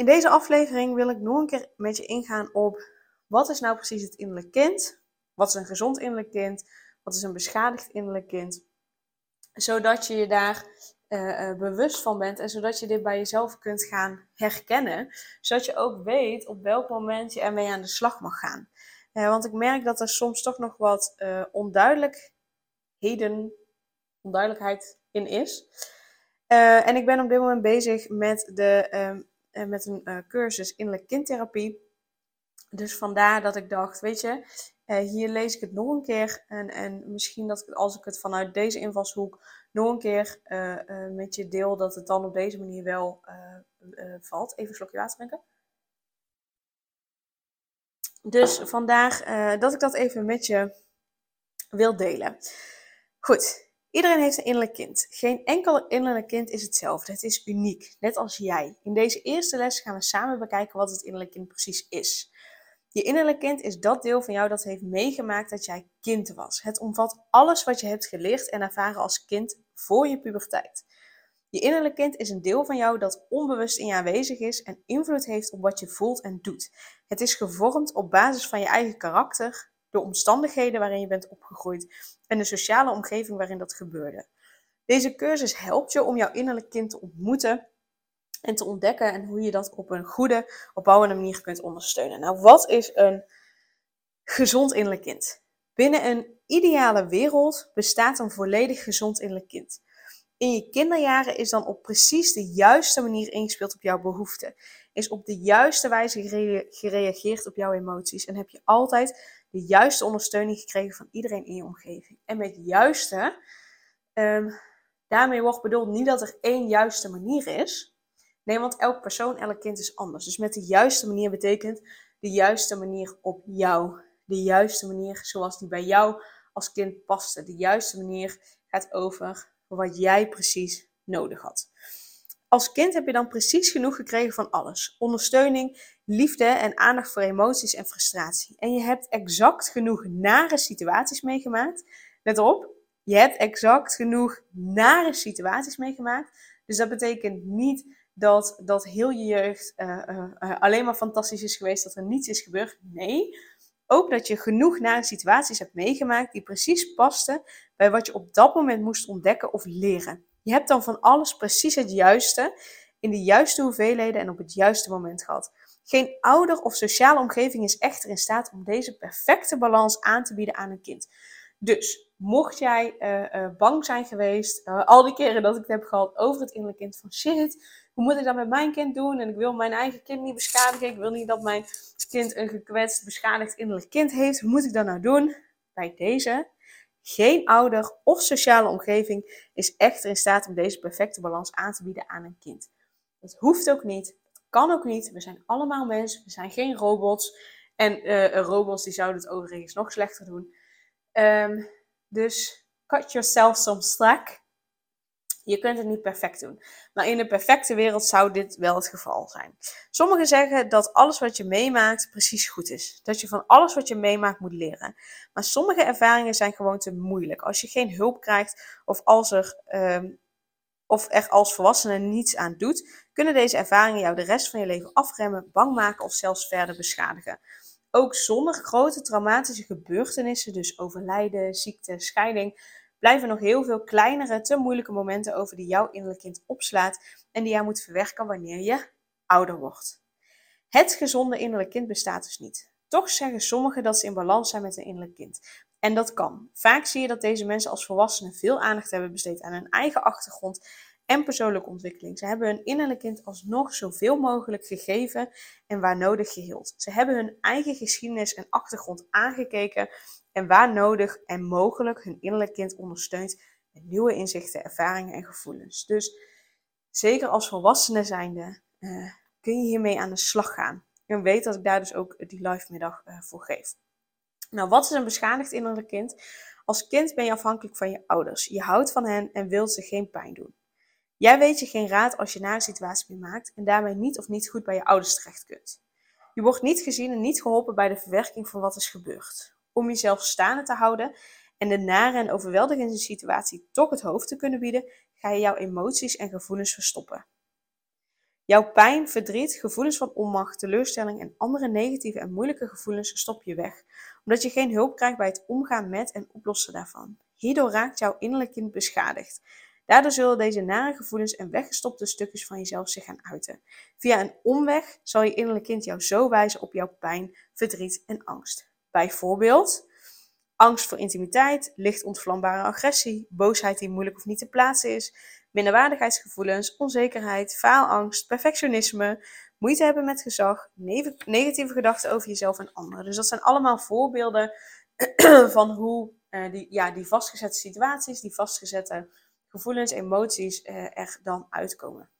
In deze aflevering wil ik nog een keer met je ingaan op wat is nou precies het innerlijk kind? Wat is een gezond innerlijk kind? Wat is een beschadigd innerlijk kind? Zodat je je daar uh, bewust van bent en zodat je dit bij jezelf kunt gaan herkennen. Zodat je ook weet op welk moment je ermee aan de slag mag gaan. Uh, want ik merk dat er soms toch nog wat onduidelijkheden, onduidelijkheid in is. en ik ben op dit moment bezig met de ehm, uh, met een uh, cursus innerlijk kindtherapie. Dus vandaar dat ik dacht, weet je, uh, hier lees ik het nog een keer. En, en misschien dat ik, als ik het vanuit deze invalshoek nog een keer met je deel, dat het dan op deze manier wel valt. Even een slokje water drinken. Dus vandaar dat ik dat even met je wil delen. Goed, Iedereen heeft een innerlijk kind. Geen enkel innerlijk kind is hetzelfde. Het is uniek, net als jij. In deze eerste les gaan we samen bekijken wat het innerlijk kind precies is. Je innerlijk kind is dat deel van jou dat heeft meegemaakt dat jij kind was. Het omvat alles wat je hebt geleerd en ervaren als kind voor je puberteit. Je innerlijk kind is een deel van jou dat onbewust in je aanwezig is en invloed heeft op wat je voelt en doet. Het is gevormd op basis van je eigen karakter, de omstandigheden waarin je bent opgegroeid en de sociale omgeving waarin dat gebeurde. Deze cursus helpt je om jouw innerlijk kind te ontmoeten en te ontdekken en hoe je dat op een goede, opbouwende manier kunt ondersteunen. Nou, wat is een gezond innerlijk kind? Binnen een ideale wereld bestaat een volledig gezond innerlijk kind. In je kinderjaren is dan op precies de juiste manier ingespeeld op jouw behoeften. Is op de juiste wijze gereageerd op jouw emoties. En heb je altijd de juiste ondersteuning gekregen van iedereen in je omgeving. En met juiste, um, daarmee wordt bedoeld niet dat er één juiste manier is. Nee, want elk persoon, elk kind is anders. Dus met de juiste manier betekent de juiste manier op jou. De juiste manier zoals die bij jou als kind paste. De juiste manier gaat over wat jij precies nodig had. Als kind heb je dan precies genoeg gekregen van alles. Ondersteuning, liefde en aandacht voor emoties en frustratie. En je hebt exact genoeg nare situaties meegemaakt. Let op, je hebt exact genoeg nare situaties meegemaakt. Dus dat betekent niet dat, dat heel je jeugd uh, uh, alleen maar fantastisch is geweest, dat er niets is gebeurd. Nee, ook dat je genoeg nare situaties hebt meegemaakt die precies pasten bij wat je op dat moment moest ontdekken of leren. Je hebt dan van alles precies het juiste, in de juiste hoeveelheden en op het juiste moment gehad. Geen ouder of sociale omgeving is echter in staat om deze perfecte balans aan te bieden aan een kind. Dus mocht jij uh, uh, bang zijn geweest, uh, al die keren dat ik het heb gehad over het innerlijk kind, van shit, hoe moet ik dat met mijn kind doen? En ik wil mijn eigen kind niet beschadigen. Ik wil niet dat mijn kind een gekwetst, beschadigd innerlijk kind heeft. Hoe moet ik dat nou doen? Bij deze, geen ouder of sociale omgeving is echter in staat om deze perfecte balans aan te bieden aan een kind. Dat hoeft ook niet, dat kan ook niet. We zijn allemaal mensen, we zijn geen robots. En uh, robots die zouden het overigens nog slechter doen. Um, dus cut yourself some slack. Je kunt het niet perfect doen. Maar in een perfecte wereld zou dit wel het geval zijn. Sommigen zeggen dat alles wat je meemaakt precies goed is. Dat je van alles wat je meemaakt moet leren. Maar sommige ervaringen zijn gewoon te moeilijk. Als je geen hulp krijgt of als er, um, of er als volwassene niets aan doet, kunnen deze ervaringen jou de rest van je leven afremmen, bang maken of zelfs verder beschadigen. Ook zonder grote traumatische gebeurtenissen, dus overlijden, ziekte, scheiding, blijven nog heel veel kleinere, te moeilijke momenten over die jouw innerlijk kind opslaat en die jij moet verwerken wanneer je ouder wordt. Het gezonde innerlijk kind bestaat dus niet. Toch zeggen sommigen dat ze in balans zijn met een innerlijk kind. En dat kan. Vaak zie je dat deze mensen als volwassenen veel aandacht hebben besteed aan hun eigen achtergrond en persoonlijke ontwikkeling. Ze hebben hun innerlijk kind alsnog zoveel mogelijk gegeven en waar nodig geheeld. Ze hebben hun eigen geschiedenis en achtergrond aangekeken en waar nodig en mogelijk hun innerlijk kind ondersteunt met nieuwe inzichten, ervaringen en gevoelens. Dus zeker als volwassene zijnde uh, kun je hiermee aan de slag gaan. En weet dat ik daar dus ook die live middag uh, voor geef. Nou, wat is een beschadigd innerlijk kind? Als kind ben je afhankelijk van je ouders. Je houdt van hen en wilt ze geen pijn doen. Jij weet je geen raad als je naar een situatie maakt en daarmee niet of niet goed bij je ouders terecht kunt. Je wordt niet gezien en niet geholpen bij de verwerking van wat is gebeurd. Om jezelf staande te houden en de nare en overweldigende situatie toch het hoofd te kunnen bieden, ga je jouw emoties en gevoelens verstoppen. Jouw pijn, verdriet, gevoelens van onmacht, teleurstelling en andere negatieve en moeilijke gevoelens stop je weg, omdat je geen hulp krijgt bij het omgaan met en oplossen daarvan. Hierdoor raakt jouw innerlijk kind beschadigd. Daardoor zullen deze nare gevoelens en weggestopte stukjes van jezelf zich gaan uiten. Via een omweg zal je innerlijk kind jou zo wijzen op jouw pijn, verdriet en angst. Bijvoorbeeld angst voor intimiteit, licht ontvlambare agressie, boosheid die moeilijk of niet te plaatsen is, minderwaardigheidsgevoelens, onzekerheid, faalangst, perfectionisme, moeite hebben met gezag, negatieve gedachten over jezelf en anderen. Dus dat zijn allemaal voorbeelden van hoe uh, die, ja, die vastgezette situaties, die vastgezette gevoelens, emoties uh, er dan uitkomen.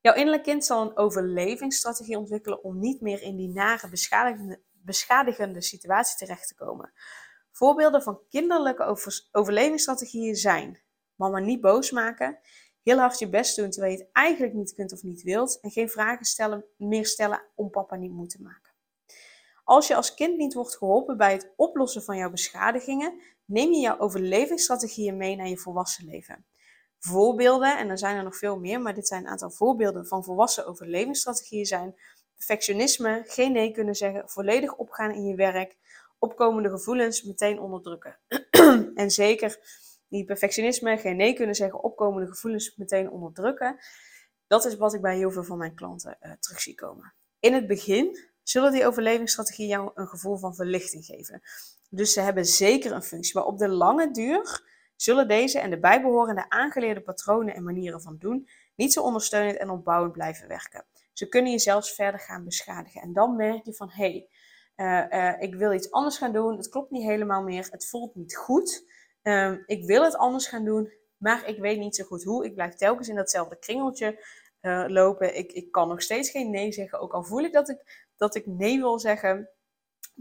Jouw innerlijk kind zal een overlevingsstrategie ontwikkelen om niet meer in die nare, beschadigende, beschadigende situatie terecht te komen. Voorbeelden van kinderlijke over, overlevingsstrategieën zijn mama niet boos maken, heel hard je best doen terwijl je het eigenlijk niet kunt of niet wilt en geen vragen stellen, meer stellen om papa niet moe te maken. Als je als kind niet wordt geholpen bij het oplossen van jouw beschadigingen, neem je jouw overlevingsstrategieën mee naar je volwassen leven. Voorbeelden, en er zijn er nog veel meer, maar dit zijn een aantal voorbeelden van volwassen overlevingsstrategieën zijn perfectionisme, geen nee kunnen zeggen, volledig opgaan in je werk, opkomende gevoelens meteen onderdrukken. en zeker die perfectionisme, geen nee kunnen zeggen, opkomende gevoelens meteen onderdrukken. Dat is wat ik bij heel veel van mijn klanten uh, terug zie komen. In het begin zullen die overlevingsstrategieën jou een gevoel van verlichting geven. Dus ze hebben zeker een functie. Maar op de lange duur zullen deze en de bijbehorende aangeleerde patronen en manieren van doen niet zo ondersteunend en opbouwend blijven werken. Ze kunnen je zelfs verder gaan beschadigen. En dan merk je van hé, hey, uh, uh, ik wil iets anders gaan doen. Het klopt niet helemaal meer. Het voelt niet goed. Um, ik wil het anders gaan doen, maar ik weet niet zo goed hoe. Ik blijf telkens in datzelfde kringeltje uh, lopen. Ik, ik kan nog steeds geen nee zeggen, ook al voel ik dat ik, dat ik nee wil zeggen.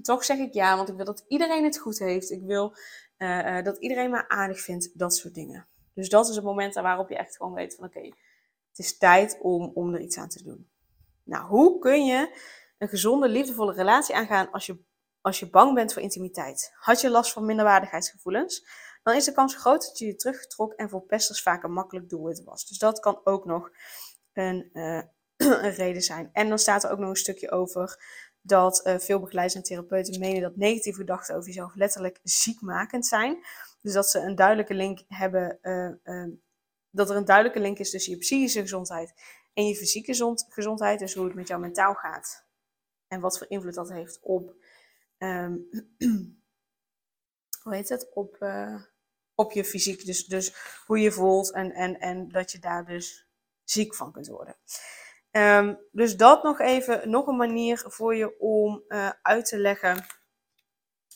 Toch zeg ik ja, want ik wil dat iedereen het goed heeft. Ik wil dat iedereen me aardig vindt, dat soort dingen. Dus dat is het moment waarop je echt gewoon weet van oké, het is tijd om, om er iets aan te doen. Nou, hoe kun je een gezonde, liefdevolle relatie aangaan als je, als je bang bent voor intimiteit? Had je last van minderwaardigheidsgevoelens? dan is de kans groot dat je je teruggetrok en voor pesters vaak een makkelijk doelwit was. Dus dat kan ook nog een, uh, een reden zijn. En dan staat er ook nog een stukje over dat uh, veel begeleiders en therapeuten menen dat negatieve gedachten over jezelf letterlijk ziekmakend zijn. Dus dat ze een duidelijke link hebben, uh, dat er een duidelijke link is tussen je psychische gezondheid en je fysieke gezondheid. Dus hoe het met jou mentaal gaat. En wat voor invloed dat heeft op um, hoe heet het, op, uh, op je fysiek. Dus, dus hoe je voelt en, en, en dat je daar dus ziek van kunt worden. Um, dus dat nog even, nog een manier voor je om uh, uit te leggen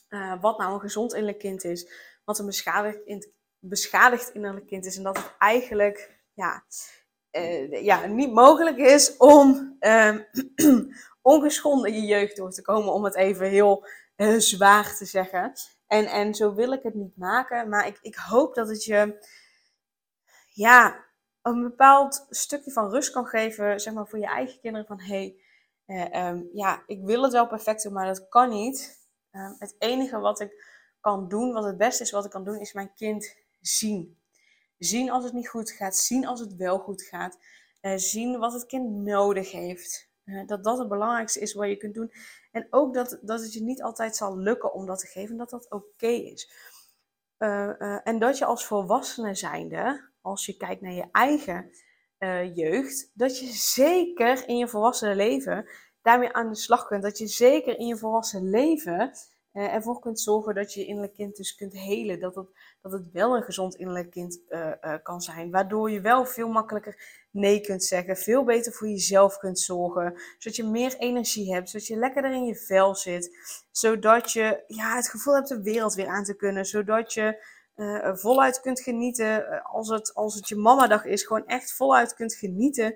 uh, wat nou een gezond innerlijk kind is. Wat een beschadigd, in, beschadigd innerlijk kind is. En dat het eigenlijk ja, uh, ja, niet mogelijk is om um, ongeschonden je jeugd door te komen. Om het even heel zwaar te zeggen. En, en zo wil ik het niet maken. Maar ik, ik hoop dat het je ja, een bepaald stukje van rust kan geven. Zeg maar voor je eigen kinderen. Van hey, eh, um, ja, ik wil het wel perfect doen, maar dat kan niet. Uh, het enige wat ik kan doen, wat het beste is wat ik kan doen, is mijn kind zien. Zien als het niet goed gaat. Zien als het wel goed gaat. Uh, zien wat het kind nodig heeft. Uh, dat dat het belangrijkste is wat je kunt doen. En ook dat, dat het je niet altijd zal lukken om dat te geven, dat dat oké is. Uh, en dat je als volwassene zijnde, als je kijkt naar je eigen jeugd, dat je zeker in je volwassen leven daarmee aan de slag kunt. Dat je zeker in je volwassen leven uh, ervoor kunt zorgen dat je je innerlijk kind dus kunt helen. Dat het, dat het wel een gezond innerlijk kind uh, uh, kan zijn. Waardoor je wel veel makkelijker nee kunt zeggen. Veel beter voor jezelf kunt zorgen. Zodat je meer energie hebt. Zodat je lekkerder in je vel zit. Zodat je ja, het gevoel hebt de wereld weer aan te kunnen. Zodat je voluit kunt genieten. als, het, als het je mamadag is. Gewoon echt voluit kunt genieten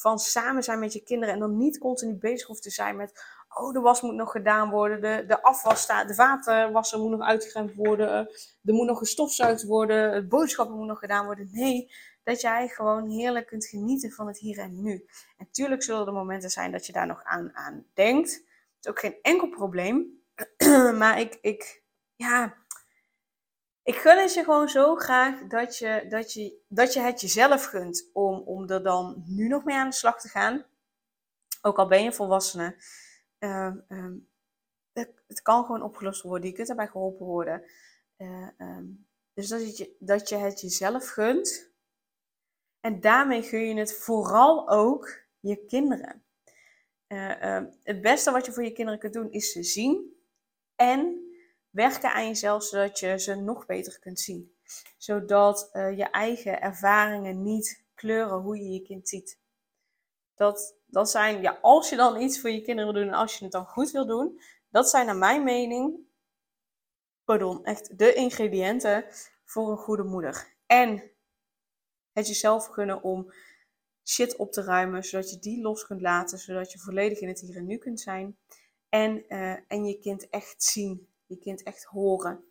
van samen zijn met je kinderen en dan niet continu bezig hoeft te zijn met, oh, de was moet nog gedaan worden, de, de afwas staat, de vatenwasser moet nog uitgeruimd worden, er moet nog gestofzuigd worden, het boodschappen moet nog gedaan worden. Nee, dat jij gewoon heerlijk kunt genieten van het hier en nu. En tuurlijk zullen er momenten zijn dat je daar nog aan, aan denkt. Het is ook geen enkel probleem. maar ik, ik, ja, ik gun het je gewoon zo graag dat je, dat je, dat je het jezelf gunt om, om er dan nu nog mee aan de slag te gaan. Ook al ben je volwassene. Uh, het, het, kan gewoon opgelost worden. Je kunt daarbij geholpen worden. Uh, um, dus dat je, dat je het jezelf gunt. En daarmee gun je het vooral ook je kinderen. Uh, het beste wat je voor je kinderen kunt doen is ze zien en werken aan jezelf zodat je ze nog beter kunt zien. Zodat uh, je eigen ervaringen niet kleuren hoe je je kind ziet. Dat, dat zijn, ja, als je dan iets voor je kinderen wil doen en als je het dan goed wil doen, dat zijn naar mijn mening, pardon, echt de ingrediënten voor een goede moeder. En het jezelf gunnen om shit op te ruimen, zodat je die los kunt laten, zodat je volledig in het hier en nu kunt zijn. En, uh, en je kind echt zien je kind echt horen.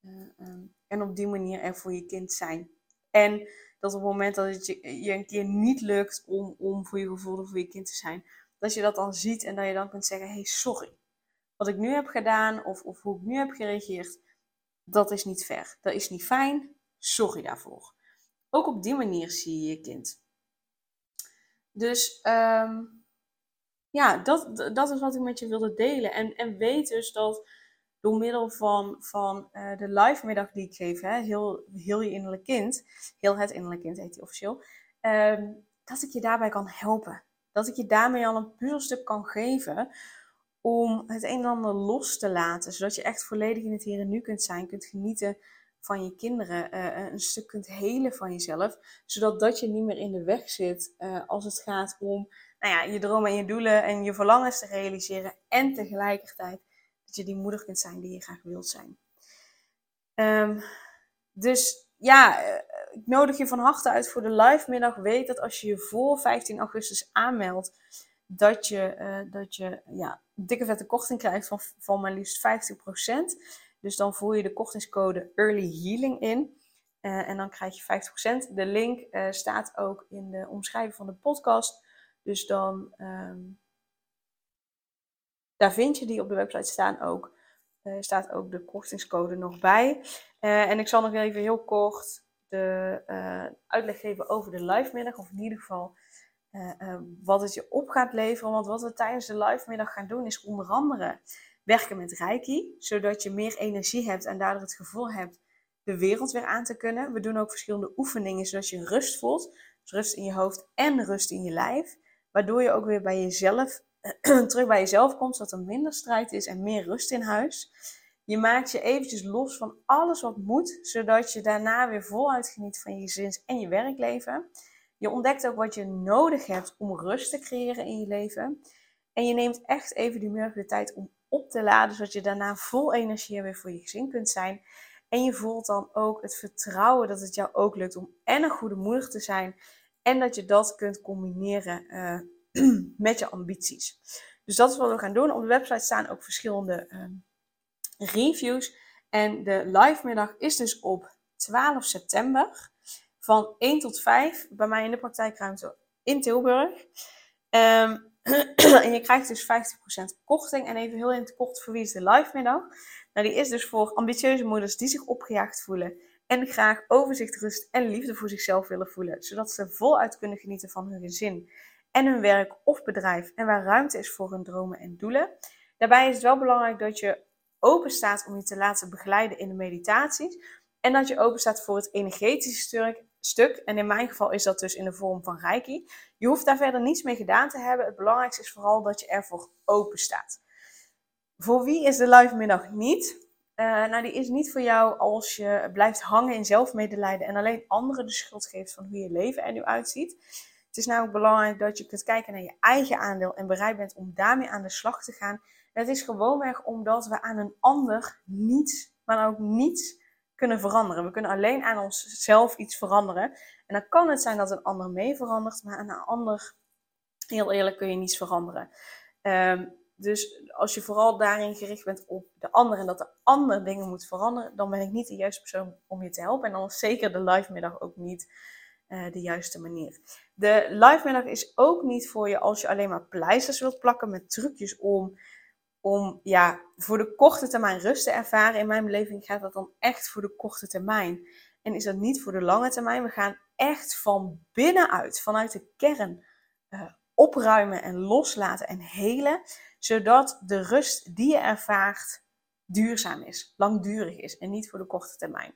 Uh, um, en op die manier er voor je kind zijn. En dat op het moment dat het je, je een keer niet lukt om, om voor je gevoel voor je kind te zijn, dat je dat dan ziet en dat je dan kunt zeggen: hey, sorry. Wat ik nu heb gedaan of, of hoe ik nu heb gereageerd, dat is niet fair. Dat is niet fijn. Sorry daarvoor. Ook op die manier zie je je kind. Dus um, ja, dat, dat is wat ik met je wilde delen. En, en weet dus dat door middel van, van uh, de live middag die ik geef, hè, heel, heel je innerlijk kind, heel het innerlijk kind heet die officieel, um, dat ik je daarbij kan helpen. Dat ik je daarmee al een puzzelstuk kan geven om het een en ander los te laten, zodat je echt volledig in het hier en nu kunt zijn, kunt genieten van je kinderen, uh, een stuk kunt helen van jezelf, zodat dat je niet meer in de weg zit uh, als het gaat om nou ja, je dromen en je doelen en je verlangens te realiseren en tegelijkertijd dat je die moeder kunt zijn die je graag wilt zijn. Um, dus ja, eh, ik nodig je van harte uit voor de live middag. Weet dat als je je voor 15 augustus aanmeldt, dat je, uh, dat je ja, dikke vette korting krijgt van, van maar liefst 50%. Dus dan voer je de kortingscode Early Healing in. Uh, en dan krijg je 50%. De link staat ook in de omschrijving van de podcast. Dus dan um, daar vind je die op de website staan ook. Uh, staat ook de kortingscode nog bij. Uh, en ik zal nog even heel kort de uh, uitleg geven over de live middag. Of in ieder geval wat het je op gaat leveren. Want wat we tijdens de live middag gaan doen is onder andere werken met Reiki. Zodat je meer energie hebt en daardoor het gevoel hebt de wereld weer aan te kunnen. We doen ook verschillende oefeningen zodat je rust voelt. Dus rust in je hoofd en rust in je lijf. Waardoor je ook weer bij jezelf terug bij jezelf komt, zodat er minder strijd is en meer rust in huis. Je maakt je eventjes los van alles wat moet, zodat je daarna weer voluit geniet van je gezins- en je werkleven. Je ontdekt ook wat je nodig hebt om rust te creëren in je leven. En je neemt echt even die de tijd om op te laden, zodat je daarna vol energie weer voor je gezin kunt zijn. En je voelt dan ook het vertrouwen dat het jou ook lukt om en een goede moeder te zijn. En dat je dat kunt combineren uh, met je ambities. Dus dat is wat we gaan doen. Op de website staan ook verschillende um, reviews. En de live middag is dus op 12 september van 1 tot 5 bij mij in de praktijkruimte in Tilburg. Um, en je krijgt dus 50% korting. En even heel in het kort voor wie is de live middag? Nou, die is dus voor ambitieuze moeders die zich opgejaagd voelen en graag overzicht, rust en liefde voor zichzelf willen voelen, zodat ze voluit kunnen genieten van hun gezin en hun werk of bedrijf en waar ruimte is voor hun dromen en doelen. Daarbij is het wel belangrijk dat je open staat om je te laten begeleiden in de meditaties en dat je open staat voor het energetische stuk. En in mijn geval is dat dus in de vorm van Reiki. Je hoeft daar verder niets mee gedaan te hebben. Het belangrijkste is vooral dat je ervoor open staat. Voor wie is de live middag niet? Uh, nou, die is niet voor jou als je blijft hangen in zelfmedelijden en alleen anderen de schuld geeft van hoe je leven er nu uitziet. Het is namelijk belangrijk dat je kunt kijken naar je eigen aandeel en bereid bent om daarmee aan de slag te gaan. Het is gewoonweg omdat we aan een ander niets, maar ook niets kunnen veranderen. We kunnen alleen aan onszelf iets veranderen. En dan kan het zijn dat een ander mee verandert, maar aan een ander Heel eerlijk kun je niets veranderen. Um, dus als je vooral daarin gericht bent op de ander en dat de ander dingen moet veranderen, dan ben ik niet de juiste persoon om je te helpen. En dan zeker de live middag ook niet uh, de juiste manier. De live middag is ook niet voor je als je alleen maar pleisters wilt plakken met trucjes om, om ja, voor de korte termijn rust te ervaren. In mijn beleving gaat dat dan echt voor de korte termijn. En is dat niet voor de lange termijn. We gaan echt van binnenuit, vanuit de kern, uh, opruimen en loslaten en helen zodat de rust die je ervaart duurzaam is, langdurig is en niet voor de korte termijn.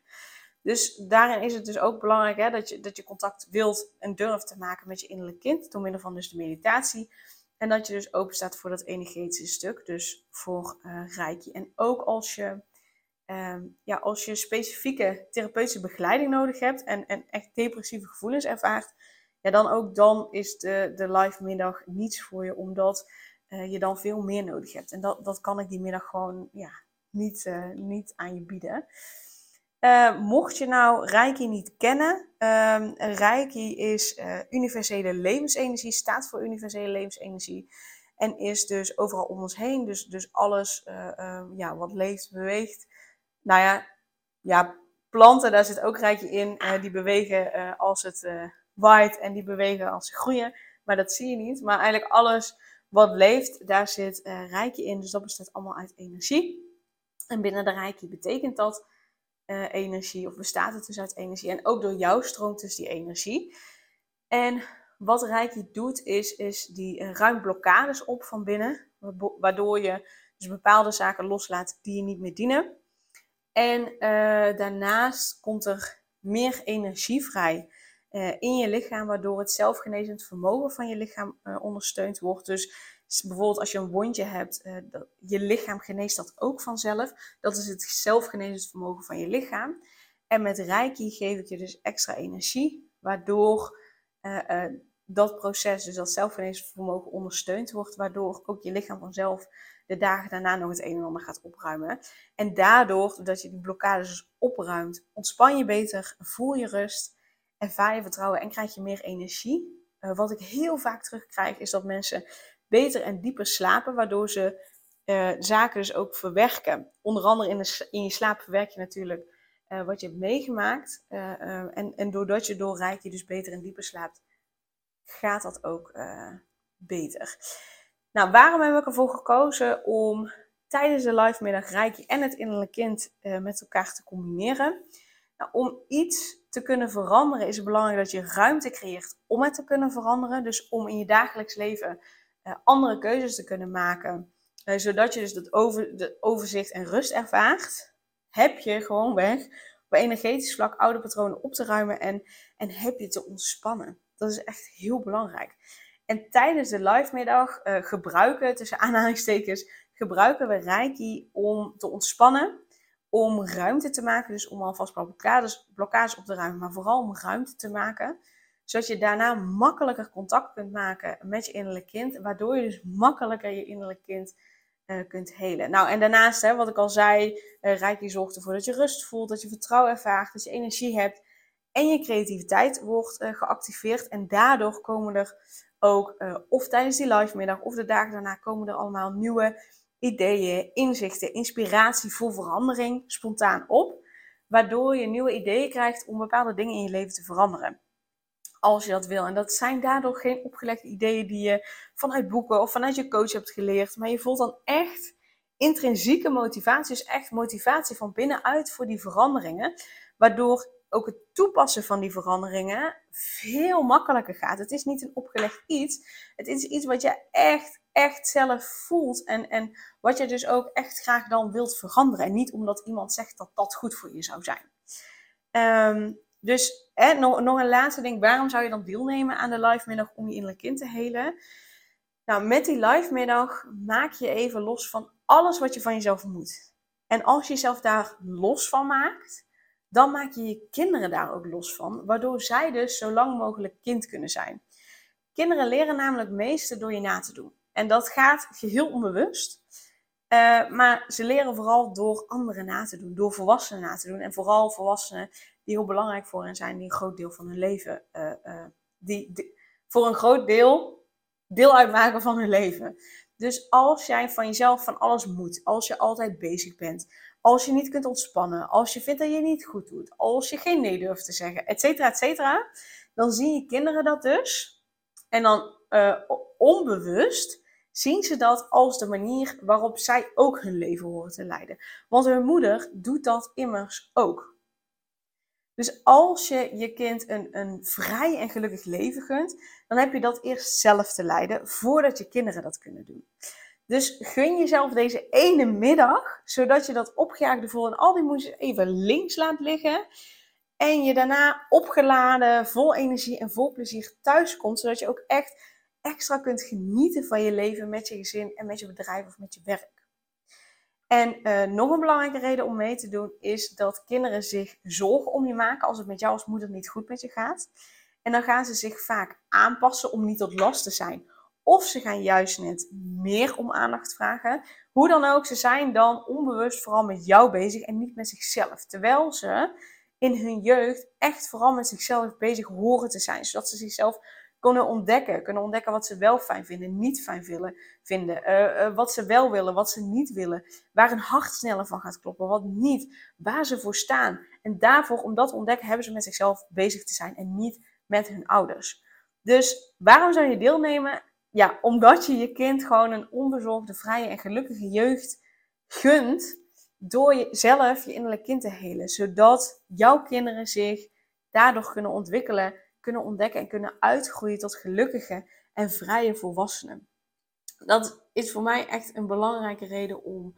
Dus daarin is het dus ook belangrijk hè, dat, je, dat je contact wilt en durft te maken met je innerlijk kind, door middel van dus de meditatie. En dat je dus open staat voor dat energetische stuk, dus voor uh. En ook als je, uh, ja, als je specifieke therapeutische begeleiding nodig hebt en, en echt depressieve gevoelens ervaart, ja, dan ook dan is de, de live middag niets voor je, omdat uh, je dan veel meer nodig hebt. En dat, dat kan ik die middag gewoon ja, niet, uh, niet aan je bieden. Uh, mocht je nou Reiki niet kennen, um, Reiki is universele levensenergie, staat voor universele levensenergie. En is dus overal om ons heen. Dus, dus alles ehm, ja, wat leeft, beweegt. Nou ja, ja, planten, daar zit ook Reiki in. die bewegen als het waait en die bewegen als ze groeien. Maar dat zie je niet. Maar eigenlijk alles wat leeft, daar zit Reiki in. Dus dat bestaat allemaal uit energie. En binnen de Reiki betekent dat uh, energie, of bestaat het dus uit energie. En ook door jou stroomt dus die energie. En wat Reiki doet, is, is die uh, ruimt blokkades op van binnen. Waardoor je dus bepaalde zaken loslaat die je niet meer dienen. En daarnaast komt er meer energie vrij. In je lichaam, waardoor het zelfgenezend vermogen van je lichaam ondersteund wordt. Dus bijvoorbeeld als je een wondje hebt, uh, dat, je lichaam geneest dat ook vanzelf. Dat is het zelfgenezend vermogen van je lichaam. En met Reiki geef ik je dus extra energie, waardoor dat proces, dus dat zelfgenezend vermogen ondersteund wordt, waardoor ook je lichaam vanzelf de dagen daarna nog het een en ander gaat opruimen. En daardoor, doordat je die blokkades dus opruimt, ontspan je beter, voel je rust ervaar je vertrouwen en krijg je meer energie. Wat ik heel vaak terugkrijg is dat mensen beter en dieper slapen, waardoor ze uh, zaken dus ook verwerken. Onder andere in, de, in je slaap verwerk je natuurlijk uh, wat je hebt meegemaakt. en, en doordat je door Reiki dus beter en dieper slaapt, gaat dat ook beter. Nou, waarom heb ik ervoor gekozen om tijdens de live middag Reiki en het innerlijk kind met elkaar te combineren? Nou, om iets te kunnen veranderen is het belangrijk dat je ruimte creëert om het te kunnen veranderen. Dus om in je dagelijks leven andere keuzes te kunnen maken. Uh, zodat je dus dat over, de overzicht en rust ervaart. Heb je gewoon weg op energetisch vlak oude patronen op te ruimen en, en heb je te ontspannen. Dat is echt heel belangrijk. En tijdens de live middag uh, gebruiken, tussen aanhalingstekens, gebruiken we Reiki om te ontspannen om ruimte te maken. Dus om alvast blokkades, blokkades op te ruimen, maar vooral om ruimte te maken. Zodat je daarna makkelijker contact kunt maken met je innerlijk kind. Waardoor je dus makkelijker je innerlijk kind uh, kunt helen. Nou, en daarnaast, hè, wat ik al zei, uh, Reiki zorgt ervoor dat je rust voelt, dat je vertrouwen ervaart, dat je energie hebt. En je creativiteit wordt uh, geactiveerd. En daardoor komen er ook, of tijdens die live middag of de dagen daarna, komen er allemaal nieuwe ideeën, inzichten, inspiratie voor verandering spontaan op. Waardoor je nieuwe ideeën krijgt om bepaalde dingen in je leven te veranderen. Als je dat wil. En dat zijn daardoor geen opgelegde ideeën die je vanuit boeken of vanuit je coach hebt geleerd. Maar je voelt dan echt intrinsieke motivatie. Dus echt motivatie van binnenuit voor die veranderingen. Waardoor ook het toepassen van die veranderingen veel makkelijker gaat. Het is niet een opgelegd iets. Het is iets wat je echt, echt zelf voelt. En, en wat je dus ook echt graag dan wilt veranderen. En niet omdat iemand zegt dat dat goed voor je zou zijn. Um, dus hè, nog, nog een laatste ding. Waarom zou je dan deelnemen aan de live middag om je innerlijk kind te helen? Nou, met die live middag maak je even los van alles wat je van jezelf moet. En als je jezelf daar los van maakt, dan maak je je kinderen daar ook los van, waardoor zij dus zo lang mogelijk kind kunnen zijn. Kinderen leren namelijk meeste door je na te doen. En dat gaat geheel onbewust. Uh, maar ze leren vooral door anderen na te doen, door volwassenen na te doen. En vooral volwassenen die heel belangrijk voor hen zijn, die een groot deel van hun leven, uh, uh, die, voor een groot deel deel uitmaken van hun leven. Dus als jij van jezelf van alles moet, als je altijd bezig bent, als je niet kunt ontspannen, als je vindt dat je niet goed doet, als je geen nee durft te zeggen, et cetera, et cetera, dan zien je kinderen dat dus. En dan uh, onbewust zien ze dat als de manier waarop zij ook hun leven horen te leiden. Want hun moeder doet dat immers ook. Dus als je je kind een, een vrij en gelukkig leven gunt, dan heb je dat eerst zelf te leiden voordat je kinderen dat kunnen doen. Dus gun jezelf deze ene middag, zodat je dat opgejaagde gevoel en al die moeite even links laat liggen. En je daarna opgeladen, vol energie en vol plezier thuis komt, zodat je ook echt extra kunt genieten van je leven met je gezin en met je bedrijf of met je werk. En uh, nog een belangrijke reden om mee te doen is dat kinderen zich zorgen om je maken als het met jou als moeder niet goed met je gaat. En dan gaan ze zich vaak aanpassen om niet tot last te zijn. Of ze gaan juist net meer om aandacht vragen. Hoe dan ook, ze zijn dan onbewust vooral met jou bezig en niet met zichzelf. Terwijl ze in hun jeugd echt vooral met zichzelf bezig horen te zijn. Zodat ze zichzelf kunnen ontdekken. Kunnen ontdekken wat ze wel fijn vinden, niet fijn willen, vinden. Uh, uh, wat ze wel willen, wat ze niet willen. Waar een hart sneller van gaat kloppen, wat niet. Waar ze voor staan. En daarvoor, om dat te ontdekken, hebben ze met zichzelf bezig te zijn en niet met hun ouders. Dus waarom zou je deelnemen? Ja, omdat je je kind gewoon een onbezorgde, vrije en gelukkige jeugd gunt. Door jezelf je innerlijk kind te helen. Zodat jouw kinderen zich daardoor kunnen ontwikkelen kunnen ontdekken en kunnen uitgroeien tot gelukkige en vrije volwassenen. Dat is voor mij echt een belangrijke reden om,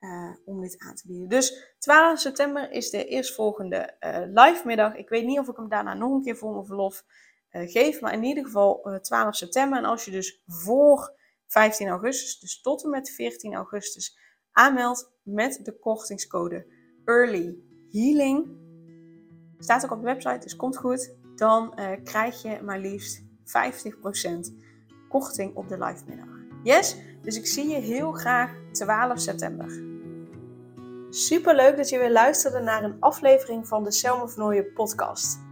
uh, om dit aan te bieden. Dus 12 september is de eerstvolgende uh, live middag. Ik weet niet of ik hem daarna nog een keer voor mijn verlof uh, geef, maar in ieder geval 12 september. En als je dus voor 15 augustus, dus tot en met 14 augustus, aanmeldt met de kortingscode Early Healing, staat ook op de website, dus komt goed dan uh, krijg je maar liefst 50% korting op de live middag. Yes? Dus ik zie je heel graag 12 september. Super leuk dat je weer luisterde naar een aflevering van de Selma Vernooien podcast.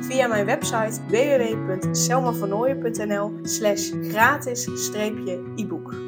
via mijn website www.selmavernooien.nl slash gratis-e-book.